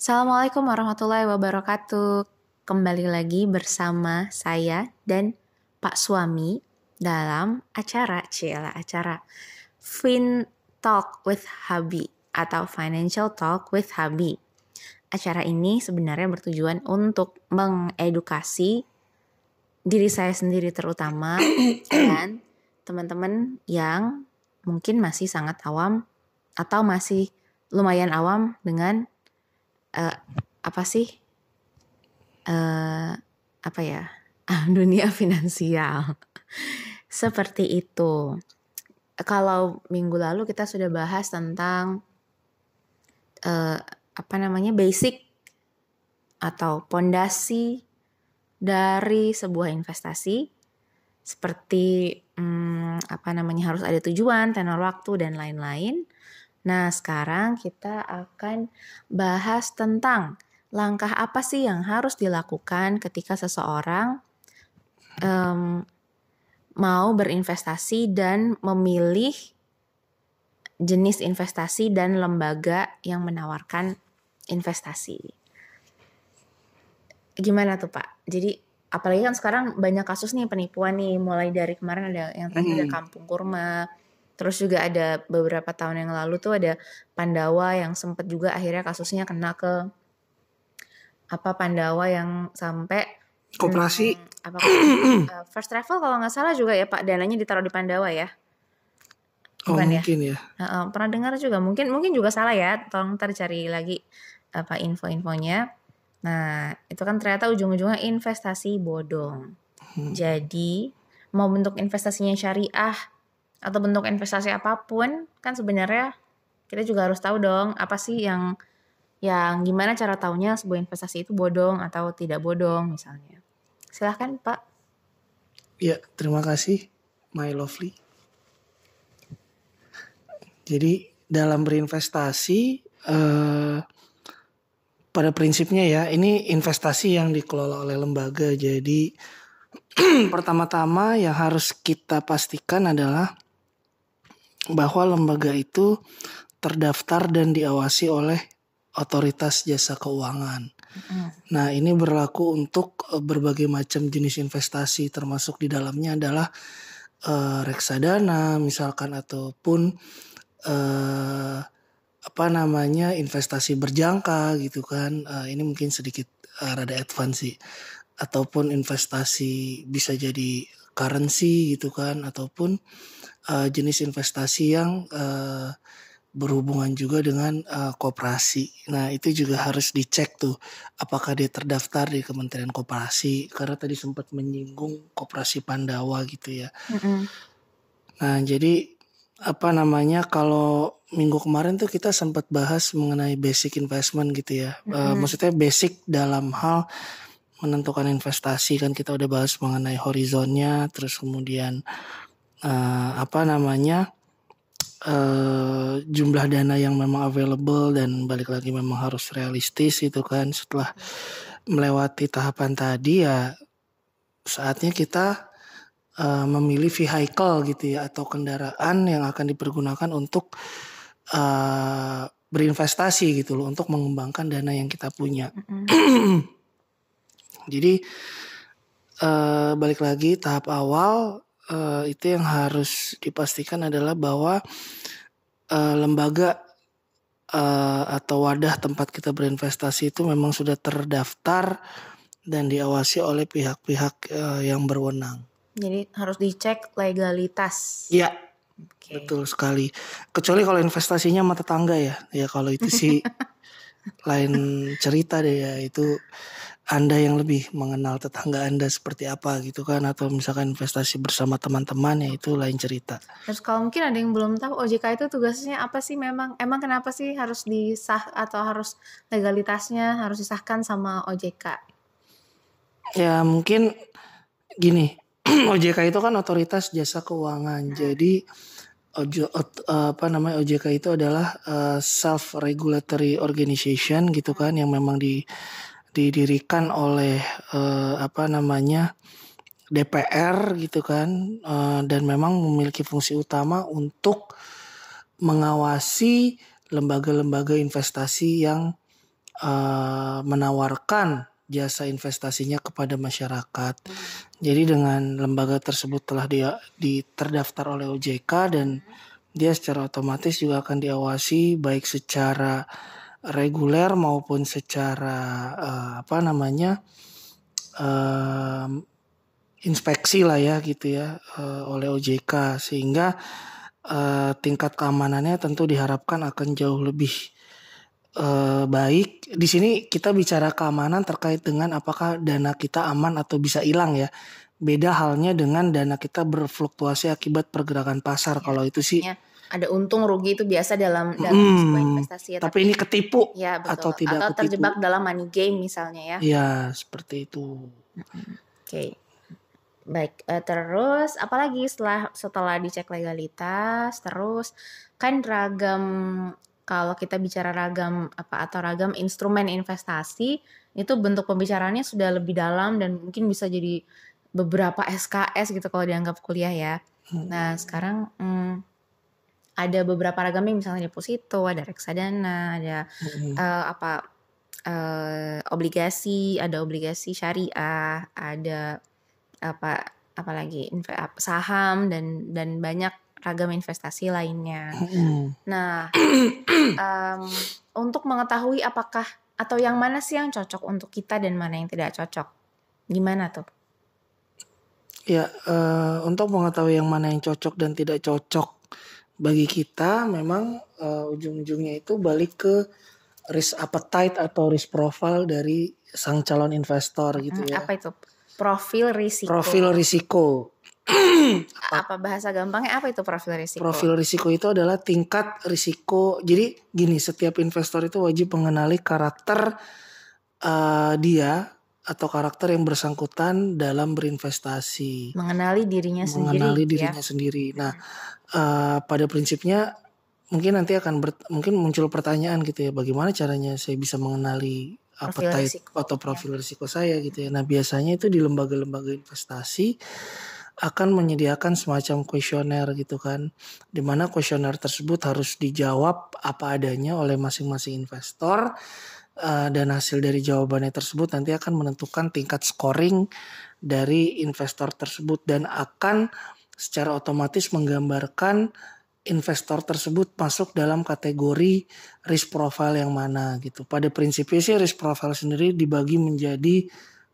Assalamualaikum warahmatullahi wabarakatuh. Kembali lagi bersama saya dan Pak Suami dalam acara Ciela acara Fin Talk with Habi atau Financial Talk with Habi. Acara ini sebenarnya bertujuan untuk mengedukasi diri saya sendiri terutama dan teman-teman yang mungkin masih sangat awam atau masih lumayan awam dengan uh, apa sih uh, apa ya dunia finansial seperti itu. Kalau minggu lalu kita sudah bahas tentang uh, apa namanya basic atau pondasi dari sebuah investasi seperti hmm, apa namanya harus ada tujuan, tenor waktu dan lain-lain. Nah, sekarang kita akan bahas tentang langkah apa sih yang harus dilakukan ketika seseorang um, mau berinvestasi dan memilih jenis investasi dan lembaga yang menawarkan investasi. Gimana tuh Pak? Jadi apalagi kan sekarang banyak kasus nih penipuan nih, mulai dari kemarin ada yang tadi ada kampung kurma, Terus juga ada beberapa tahun yang lalu tuh ada Pandawa yang sempat juga akhirnya kasusnya kena ke apa Pandawa yang sampai koperasi hmm, apa uh, first travel kalau nggak salah juga ya Pak dananya ditaruh di Pandawa ya. Oh, Bukan oh, mungkin ya. ya. Uh, pernah dengar juga mungkin mungkin juga salah ya. Tolong ntar cari lagi apa info-infonya. Nah, itu kan ternyata ujung-ujungnya investasi bodong. Hmm. Jadi, mau bentuk investasinya syariah atau bentuk investasi apa pun kan sebenarnya kita juga harus tahu dong apa sih yang yang gimana cara taunya sebuah investasi itu bodong atau tidak bodong misalnya. Silahkan Pak. Ya terima kasih my lovely. Jadi dalam berinvestasi eh, pada prinsipnya ya ini investasi yang dikelola oleh lembaga. Jadi pertama-tama yang harus kita pastikan adalah bahwa lembaga itu terdaftar dan diawasi oleh otoritas jasa keuangan. Mm. Nah, ini berlaku untuk e, berbagai macam jenis investasi termasuk di dalamnya adalah uh, reksadana misalkan ataupun uh, apa namanya investasi berjangka gitu kan. Uh, ini mungkin sedikit rada advance sih. Ataupun investasi bisa jadi currency gitu kan ataupun uh, jenis investasi yang uh, berhubungan juga dengan uh, koperasi. Nah itu juga harus dicek tuh apakah dia terdaftar di Kementerian Koperasi karena tadi sempat menyinggung koperasi Pandawa gitu ya. Mm-hmm. Nah jadi apa namanya kalau minggu kemarin tuh kita sempat bahas mengenai basic investment gitu ya. Mm-hmm. Uh, maksudnya basic dalam hal menentukan investasi kan kita udah bahas mengenai horizonnya, terus kemudian uh, apa namanya uh, jumlah dana yang memang available dan balik lagi memang harus realistis itu kan setelah melewati tahapan tadi ya saatnya kita uh, memilih vehicle gitu ya atau kendaraan yang akan dipergunakan untuk uh, berinvestasi gitu loh untuk mengembangkan dana yang kita punya. Mm-hmm. Jadi uh, balik lagi tahap awal uh, itu yang harus dipastikan adalah bahwa uh, lembaga uh, atau wadah tempat kita berinvestasi itu memang sudah terdaftar dan diawasi oleh pihak-pihak uh, yang berwenang. Jadi harus dicek legalitas. Iya. Okay. Betul sekali. Kecuali kalau investasinya mata tangga ya. Ya kalau itu sih lain cerita deh ya. Itu anda yang lebih mengenal tetangga Anda seperti apa gitu kan atau misalkan investasi bersama teman-teman ya itu lain cerita. Terus kalau mungkin ada yang belum tahu OJK itu tugasnya apa sih memang emang kenapa sih harus disah atau harus legalitasnya harus disahkan sama OJK? Ya mungkin gini OJK itu kan otoritas jasa keuangan hmm. jadi Ojo, apa namanya OJK itu adalah uh, eh, self regulatory organization gitu kan yang memang di didirikan oleh uh, apa namanya DPR gitu kan uh, dan memang memiliki fungsi utama untuk mengawasi lembaga-lembaga investasi yang uh, menawarkan jasa investasinya kepada masyarakat. Jadi dengan lembaga tersebut telah dia di terdaftar oleh OJK dan dia secara otomatis juga akan diawasi baik secara reguler maupun secara uh, apa namanya uh, inspeksi lah ya gitu ya uh, oleh OJK sehingga uh, tingkat keamanannya tentu diharapkan akan jauh lebih uh, baik. Di sini kita bicara keamanan terkait dengan apakah dana kita aman atau bisa hilang ya. Beda halnya dengan dana kita berfluktuasi akibat pergerakan pasar. Ya, Kalau itu sih ada untung rugi itu biasa dalam dalam hmm, sebuah investasi ya. Tapi, tapi ini ketipu ya, betul. atau tidak atau ketipu. terjebak dalam money game misalnya ya. Ya seperti itu. Oke. Okay. Baik, uh, terus apalagi setelah setelah dicek legalitas, terus kan ragam kalau kita bicara ragam apa atau ragam instrumen investasi itu bentuk pembicaraannya sudah lebih dalam dan mungkin bisa jadi beberapa SKS gitu kalau dianggap kuliah ya. Hmm. Nah sekarang hmm, ada beberapa ragamnya misalnya deposito, ada reksadana, ada hmm. uh, apa uh, obligasi, ada obligasi syariah, ada apa apalagi saham dan dan banyak ragam investasi lainnya. Hmm. Nah, um, untuk mengetahui apakah atau yang mana sih yang cocok untuk kita dan mana yang tidak cocok, gimana tuh? Ya, uh, untuk mengetahui yang mana yang cocok dan tidak cocok bagi kita, memang uh, ujung-ujungnya itu balik ke risk appetite atau risk profile dari sang calon investor gitu hmm, ya. Apa itu? Profil risiko. Profil risiko apa bahasa gampangnya apa itu profil risiko? Profil risiko itu adalah tingkat risiko. Jadi gini, setiap investor itu wajib mengenali karakter uh, dia atau karakter yang bersangkutan dalam berinvestasi. Mengenali dirinya sendiri. Mengenali ya? dirinya ya? sendiri. Nah, uh, pada prinsipnya mungkin nanti akan ber, mungkin muncul pertanyaan gitu ya, bagaimana caranya saya bisa mengenali appetite atau profil ya. risiko saya gitu ya. Nah, biasanya itu di lembaga-lembaga investasi akan menyediakan semacam kuesioner gitu kan di mana kuesioner tersebut harus dijawab apa adanya oleh masing-masing investor uh, dan hasil dari jawabannya tersebut nanti akan menentukan tingkat scoring dari investor tersebut dan akan secara otomatis menggambarkan investor tersebut masuk dalam kategori risk profile yang mana gitu. Pada prinsipnya sih risk profile sendiri dibagi menjadi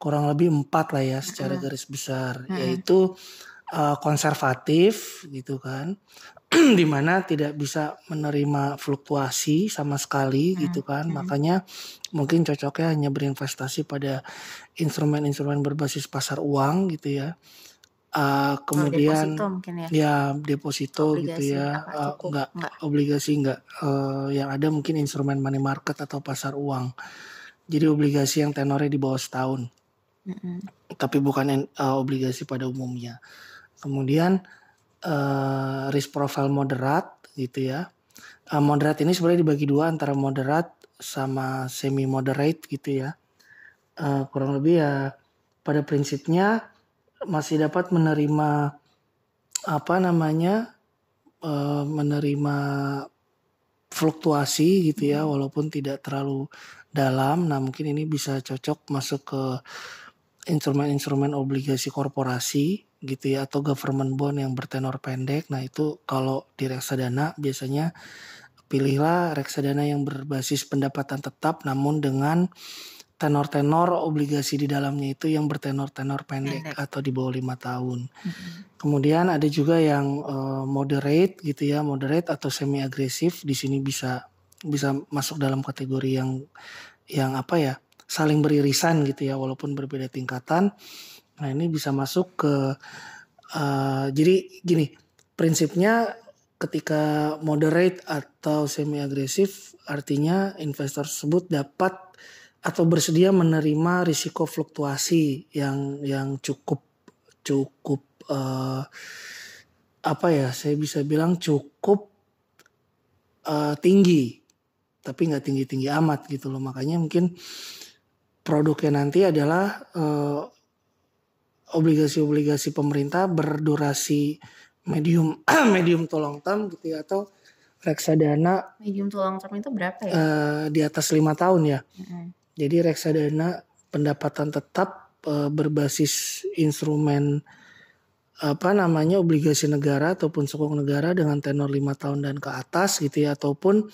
kurang lebih empat lah ya secara garis besar. Hmm. yaitu uh, konservatif gitu kan. Di mana tidak bisa menerima fluktuasi sama sekali hmm. gitu kan. Hmm. makanya mungkin cocoknya hanya berinvestasi pada instrumen-instrumen berbasis pasar uang gitu ya. Uh, kemudian oh, deposito ya. ya deposito gitu obligasi, gitu ya uh, enggak, enggak obligasi enggak uh, yang ada mungkin instrumen money market atau pasar uang. Jadi obligasi yang tenornya di bawah setahun mm-hmm. tapi bukan uh, obligasi pada umumnya. Kemudian uh, risk profile moderat gitu ya. Uh, moderat ini sebenarnya dibagi dua antara moderat sama semi moderate gitu ya. Uh, kurang lebih ya pada prinsipnya masih dapat menerima apa namanya uh, menerima fluktuasi gitu ya walaupun tidak terlalu dalam. Nah mungkin ini bisa cocok masuk ke instrumen-instrumen obligasi korporasi gitu ya atau government bond yang bertenor pendek. Nah, itu kalau di reksadana biasanya pilihlah reksadana yang berbasis pendapatan tetap namun dengan tenor-tenor obligasi di dalamnya itu yang bertenor-tenor pendek, pendek atau di bawah lima tahun. Mm-hmm. Kemudian ada juga yang uh, moderate gitu ya, moderate atau semi agresif. Di sini bisa bisa masuk dalam kategori yang yang apa ya? Saling beririsan gitu ya walaupun berbeda tingkatan. Nah ini bisa masuk ke uh, jadi gini prinsipnya ketika moderate atau semi agresif artinya investor tersebut dapat atau bersedia menerima risiko fluktuasi yang yang cukup cukup uh, apa ya saya bisa bilang cukup uh, tinggi tapi nggak tinggi tinggi amat gitu loh makanya mungkin produknya nanti adalah eh, obligasi-obligasi pemerintah berdurasi medium medium to long term gitu ya atau reksadana medium to long term itu berapa ya? Uh, di atas lima tahun ya. Mm-hmm. Jadi reksadana pendapatan tetap uh, berbasis instrumen apa namanya obligasi negara ataupun sukuk negara dengan tenor lima tahun dan ke atas gitu ya ataupun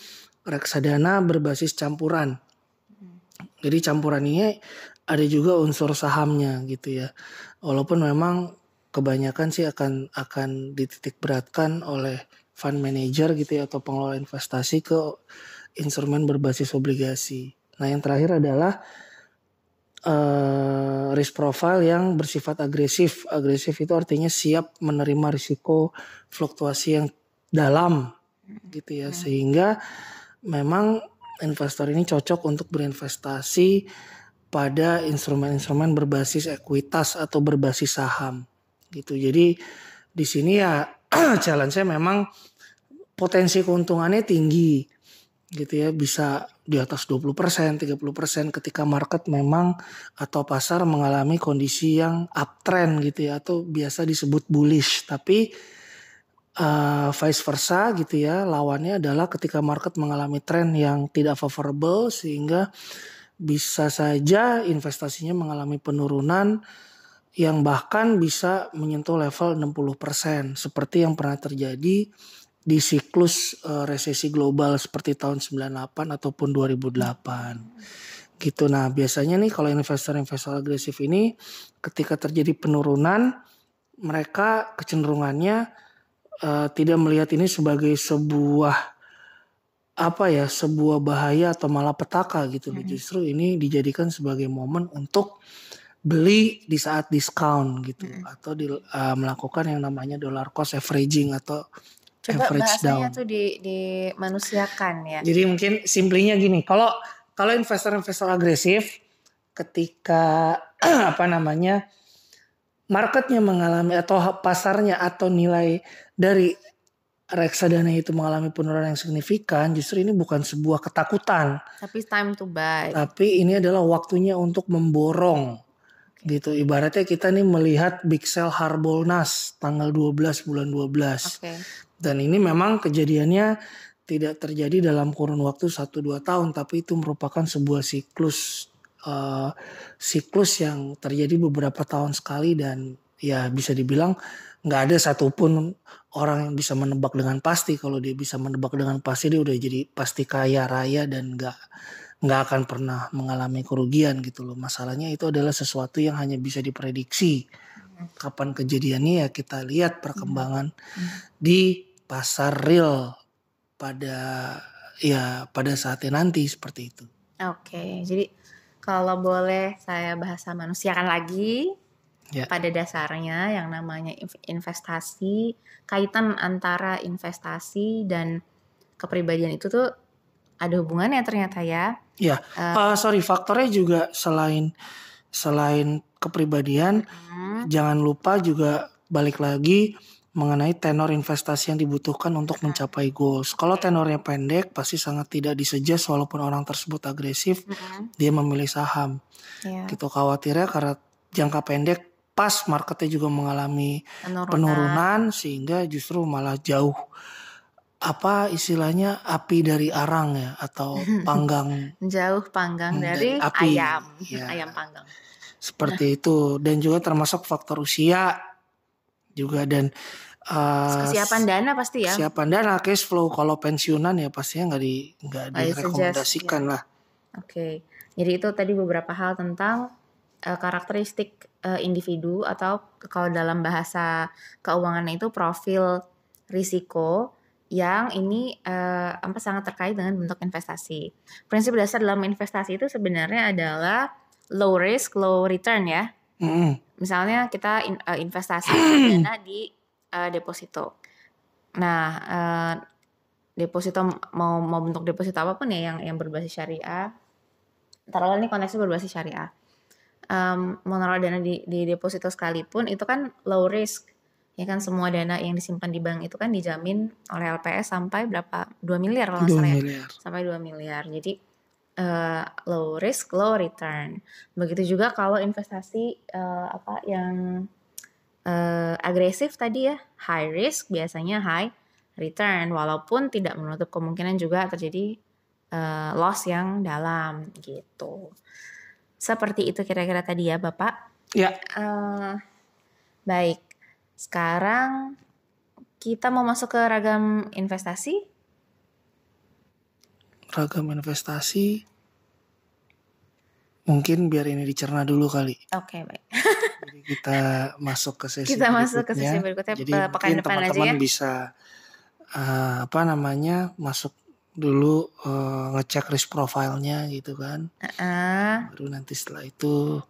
reksadana berbasis campuran. Jadi campuran ini ada juga unsur sahamnya gitu ya. Walaupun memang kebanyakan sih akan akan dititik beratkan oleh fund manager gitu ya atau pengelola investasi ke instrumen berbasis obligasi. Nah, yang terakhir adalah uh, risk profile yang bersifat agresif. Agresif itu artinya siap menerima risiko fluktuasi yang dalam gitu ya. Hmm. Sehingga memang investor ini cocok untuk berinvestasi pada instrumen-instrumen berbasis ekuitas atau berbasis saham gitu. Jadi di sini ya challenge saya memang potensi keuntungannya tinggi gitu ya bisa di atas 20%, 30% ketika market memang atau pasar mengalami kondisi yang uptrend gitu ya atau biasa disebut bullish tapi uh, vice versa gitu ya lawannya adalah ketika market mengalami tren yang tidak favorable sehingga bisa saja investasinya mengalami penurunan yang bahkan bisa menyentuh level 60% seperti yang pernah terjadi di siklus uh, resesi global seperti tahun 98 ataupun 2008 gitu. Nah biasanya nih kalau investor-investor agresif ini ketika terjadi penurunan mereka kecenderungannya uh, tidak melihat ini sebagai sebuah apa ya sebuah bahaya atau malah petaka gitu hmm. justru ini dijadikan sebagai momen untuk beli di saat diskon gitu hmm. atau di, uh, melakukan yang namanya dollar cost averaging atau Coba average down. tuh di dimanusiakan ya. Jadi mungkin simplinya gini, kalau kalau investor-investor agresif ketika apa namanya marketnya mengalami atau pasarnya atau nilai dari reksadana itu mengalami penurunan yang signifikan, justru ini bukan sebuah ketakutan. Tapi time to buy. Tapi ini adalah waktunya untuk memborong. Gitu. Ibaratnya kita nih melihat Big Sell Harbolnas tanggal 12 bulan 12. Okay. Dan ini memang kejadiannya tidak terjadi dalam kurun waktu 1-2 tahun, tapi itu merupakan sebuah siklus uh, siklus yang terjadi beberapa tahun sekali dan ya bisa dibilang nggak ada satupun orang yang bisa menebak dengan pasti kalau dia bisa menebak dengan pasti dia udah jadi pasti kaya raya dan nggak nggak akan pernah mengalami kerugian gitu loh masalahnya itu adalah sesuatu yang hanya bisa diprediksi kapan kejadiannya ya kita lihat perkembangan hmm. di pasar real pada ya pada saatnya nanti seperti itu. Oke, jadi kalau boleh saya bahasa manusiakan lagi ya. pada dasarnya yang namanya investasi kaitan antara investasi dan kepribadian itu tuh ada hubungannya ternyata ya. Ya, uh, uh, sorry faktornya juga selain selain kepribadian, hmm. jangan lupa juga balik lagi mengenai tenor investasi yang dibutuhkan untuk mencapai goals. Kalau tenornya pendek, pasti sangat tidak disejas walaupun orang tersebut agresif, mm-hmm. dia memilih saham. Yeah. Gitu khawatirnya karena jangka pendek pas marketnya juga mengalami penurunan, penurunan sehingga justru malah jauh apa istilahnya api dari arang ya atau panggang jauh panggang dari, dari api, ayam ya. ayam panggang seperti itu dan juga termasuk faktor usia juga dan Uh, kesiapan dana pasti ya. Kesiapan dana, cash flow. Kalau pensiunan ya pastinya nggak di nggak direkomendasikan ya. lah. Oke, okay. jadi itu tadi beberapa hal tentang uh, karakteristik uh, individu atau kalau dalam bahasa keuangan itu profil risiko yang ini uh, apa sangat terkait dengan bentuk investasi. Prinsip dasar dalam investasi itu sebenarnya adalah low risk, low return ya. -hmm. Misalnya kita in, uh, investasi dana di uh, deposito. Nah, uh, deposito mau mau bentuk deposito apa pun ya yang yang berbasis syariah. Taruhlah ini konteksnya berbasis syariah. Um, mau naruh dana di, di deposito sekalipun itu kan low risk ya kan semua dana yang disimpan di bank itu kan dijamin oleh LPS sampai berapa 2 miliar kalau nggak salah ya sampai 2 miliar jadi uh, low risk low return begitu juga kalau investasi uh, apa yang uh, agresif tadi ya, high risk biasanya high return walaupun tidak menutup kemungkinan juga terjadi uh, loss yang dalam gitu. Seperti itu kira-kira tadi ya Bapak. Ya. Uh, baik. Sekarang kita mau masuk ke ragam investasi. Ragam investasi. Mungkin biar ini dicerna dulu kali. Oke, okay, baik. Jadi kita masuk ke sesi kita berikutnya. masuk ke sesi berikutnya Jadi pekan depan teman-teman aja ya. bisa uh, apa namanya masuk dulu uh, ngecek risk profile-nya gitu kan. Uh-uh. Baru nanti setelah itu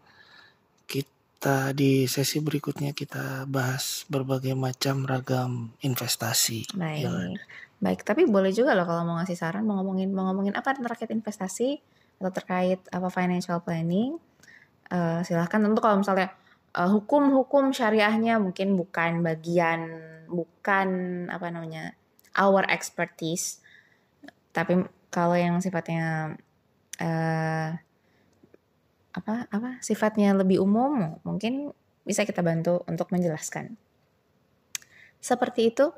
kita di sesi berikutnya kita bahas berbagai macam ragam investasi. Baik. Ya. Baik, tapi boleh juga loh kalau mau ngasih saran mau ngomongin mau ngomongin apa terkait investasi atau terkait apa financial planning. Uh, silahkan. Tentu kalau misalnya uh, hukum-hukum syariahnya mungkin bukan bagian bukan apa namanya our expertise. Tapi kalau yang sifatnya uh, apa apa sifatnya lebih umum mungkin bisa kita bantu untuk menjelaskan. Seperti itu.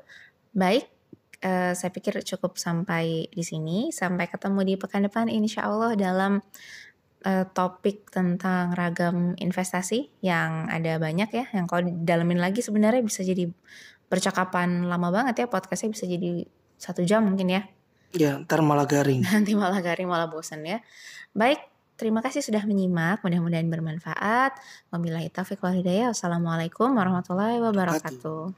Baik uh, saya pikir cukup sampai di sini sampai ketemu di pekan depan insya Allah dalam uh, topik tentang ragam investasi yang ada banyak ya yang kalau dalamin lagi sebenarnya bisa jadi percakapan lama banget ya podcastnya bisa jadi satu jam mungkin ya Ya, ntar malah garing. Nanti malah garing, malah bosan ya. Baik, terima kasih sudah menyimak. Mudah-mudahan bermanfaat. Wabillahi taufiq wal hidayah. Wassalamualaikum warahmatullahi wabarakatuh.